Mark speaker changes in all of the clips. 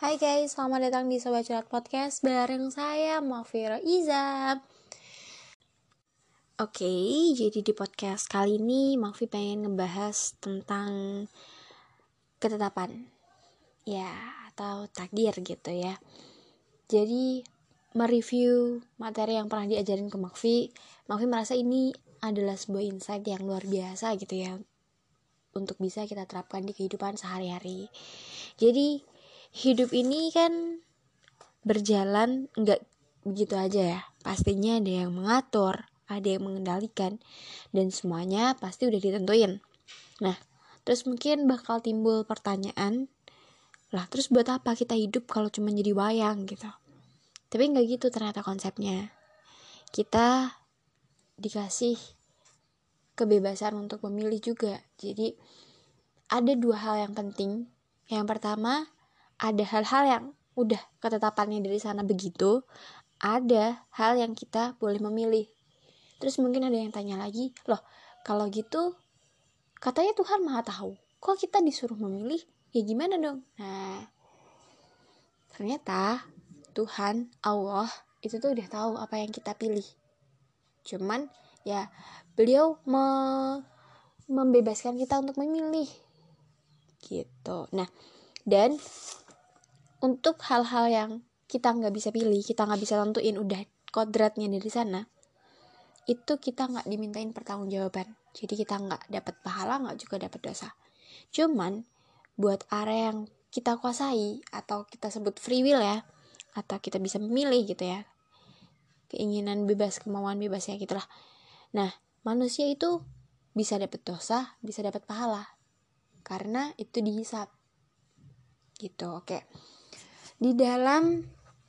Speaker 1: Hai guys, selamat datang di Sobat Curhat Podcast bareng saya Mafira Iza. Oke, jadi di podcast kali ini Mafi pengen ngebahas tentang ketetapan. Ya, atau takdir gitu ya. Jadi, mereview materi yang pernah diajarin ke Mafi Mafi merasa ini adalah sebuah insight yang luar biasa gitu ya Untuk bisa kita terapkan di kehidupan sehari-hari. Jadi, hidup ini kan berjalan nggak begitu aja ya. Pastinya ada yang mengatur ada yang mengendalikan dan semuanya pasti udah ditentuin. Nah terus mungkin bakal timbul pertanyaan lah terus buat apa kita hidup kalau cuma jadi wayang gitu? Tapi nggak gitu ternyata konsepnya. Kita dikasih kebebasan untuk memilih juga. Jadi ada dua hal yang penting. Yang pertama ada hal-hal yang udah ketetapannya dari sana begitu, ada hal yang kita boleh memilih. Terus mungkin ada yang tanya lagi, loh kalau gitu katanya Tuhan maha tahu, kok kita disuruh memilih? Ya gimana dong? Nah, ternyata Tuhan, Allah, itu tuh udah tahu apa yang kita pilih. Cuman ya beliau me membebaskan kita untuk memilih gitu. Nah, dan untuk hal-hal yang kita nggak bisa pilih kita nggak bisa tentuin udah kodratnya dari sana itu kita nggak dimintain pertanggungjawaban. Jadi kita nggak dapat pahala nggak juga dapat dosa. Cuman buat area yang kita kuasai atau kita sebut free will ya atau kita bisa memilih gitu ya keinginan bebas kemauan bebas ya gitulah. Nah manusia itu bisa dapat dosa bisa dapat pahala karena itu dihisap. Gitu oke. okay di dalam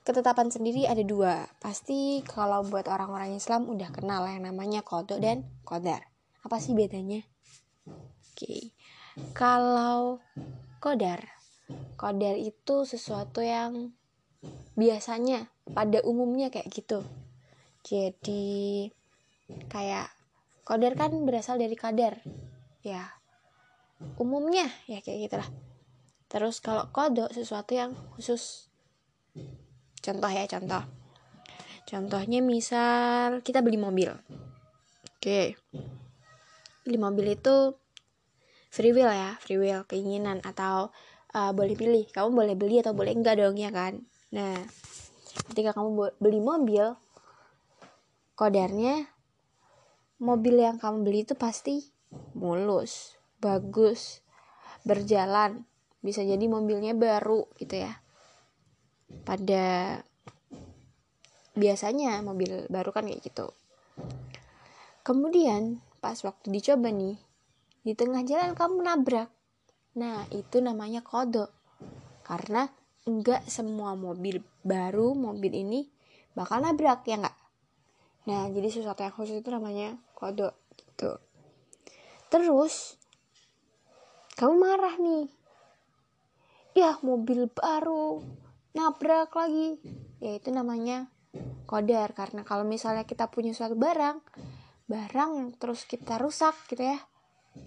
Speaker 1: ketetapan sendiri ada dua. Pasti kalau buat orang-orang Islam udah kenal yang namanya kodok dan kodar. Apa sih bedanya? Oke. Kalau kodar, kodar itu sesuatu yang biasanya pada umumnya kayak gitu. Jadi kayak kodar kan berasal dari kadar. Ya. Umumnya ya kayak gitulah Terus kalau kodok sesuatu yang khusus. Contoh ya, contoh. Contohnya misal kita beli mobil. Oke. Beli mobil itu free will ya, free will, keinginan atau uh, boleh pilih. Kamu boleh beli atau boleh enggak dong ya kan? Nah, ketika kamu beli mobil, kodarnya mobil yang kamu beli itu pasti mulus, bagus, berjalan, bisa jadi mobilnya baru gitu ya. Pada biasanya mobil baru kan kayak gitu. Kemudian pas waktu dicoba nih di tengah jalan kamu nabrak. Nah itu namanya kodok karena enggak semua mobil baru mobil ini bakal nabrak ya enggak? Nah jadi sesuatu yang khusus itu namanya kodok gitu. Terus kamu marah nih ya mobil baru nabrak lagi. Ya itu namanya kodar. Karena kalau misalnya kita punya suatu barang barang terus kita rusak gitu ya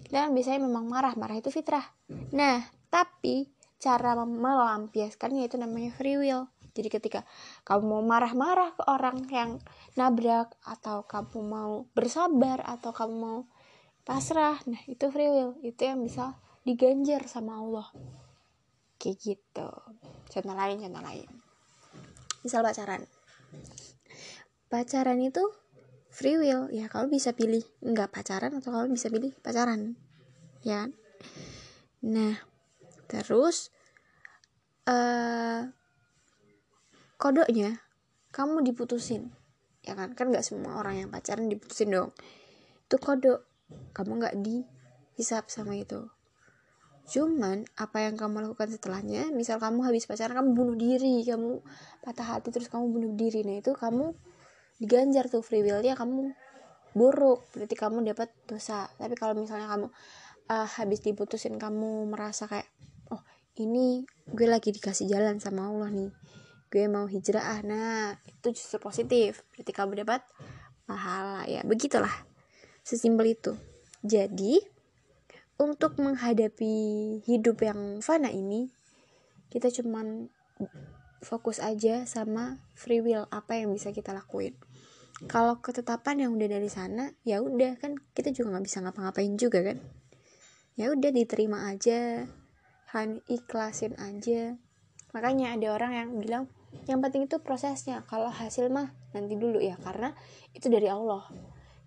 Speaker 1: kan biasanya memang marah. Marah itu fitrah. Nah tapi cara melampiaskannya itu namanya free will. Jadi ketika kamu mau marah-marah ke orang yang nabrak atau kamu mau bersabar atau kamu mau pasrah nah itu free will. Itu yang bisa diganjar sama Allah kayak gitu. Contoh lain contoh lain. Misal pacaran. Pacaran itu free will. Ya kalau bisa pilih nggak pacaran atau kalau bisa pilih pacaran. Ya nah terus uh, kodoknya kamu diputusin. Ya kan? Kan nggak semua orang yang pacaran diputusin dong. Itu kodok. Kamu nggak dihisap sama itu Cuman apa yang kamu lakukan setelahnya, misal kamu habis pacaran kamu bunuh diri, kamu patah hati terus kamu bunuh diri. Nah, itu kamu diganjar tuh free willnya kamu buruk, berarti kamu dapat dosa. Tapi kalau misalnya kamu uh, habis diputusin kamu merasa kayak oh, ini gue lagi dikasih jalan sama Allah nih. Gue mau hijrah. Nah, itu justru positif. Berarti kamu dapat pahala ya. Begitulah. Sesimpel itu. Jadi, untuk menghadapi hidup yang fana ini kita cuman fokus aja sama free will apa yang bisa kita lakuin. Kalau ketetapan yang udah dari sana ya udah kan kita juga nggak bisa ngapa-ngapain juga kan? Ya udah diterima aja kan ikhlasin aja. Makanya ada orang yang bilang yang penting itu prosesnya. Kalau hasil mah nanti dulu ya karena itu dari Allah.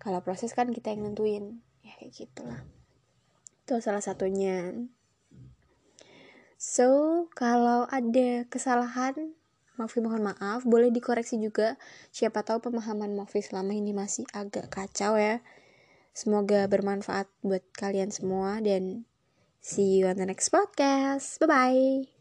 Speaker 1: Kalau proses kan kita yang nentuin. Ya kayak gitulah itu salah satunya So, kalau ada kesalahan, Mafi mohon maaf, boleh dikoreksi juga. Siapa tahu pemahaman Mafi selama ini masih agak kacau ya. Semoga bermanfaat buat kalian semua dan see you on the next podcast. Bye-bye.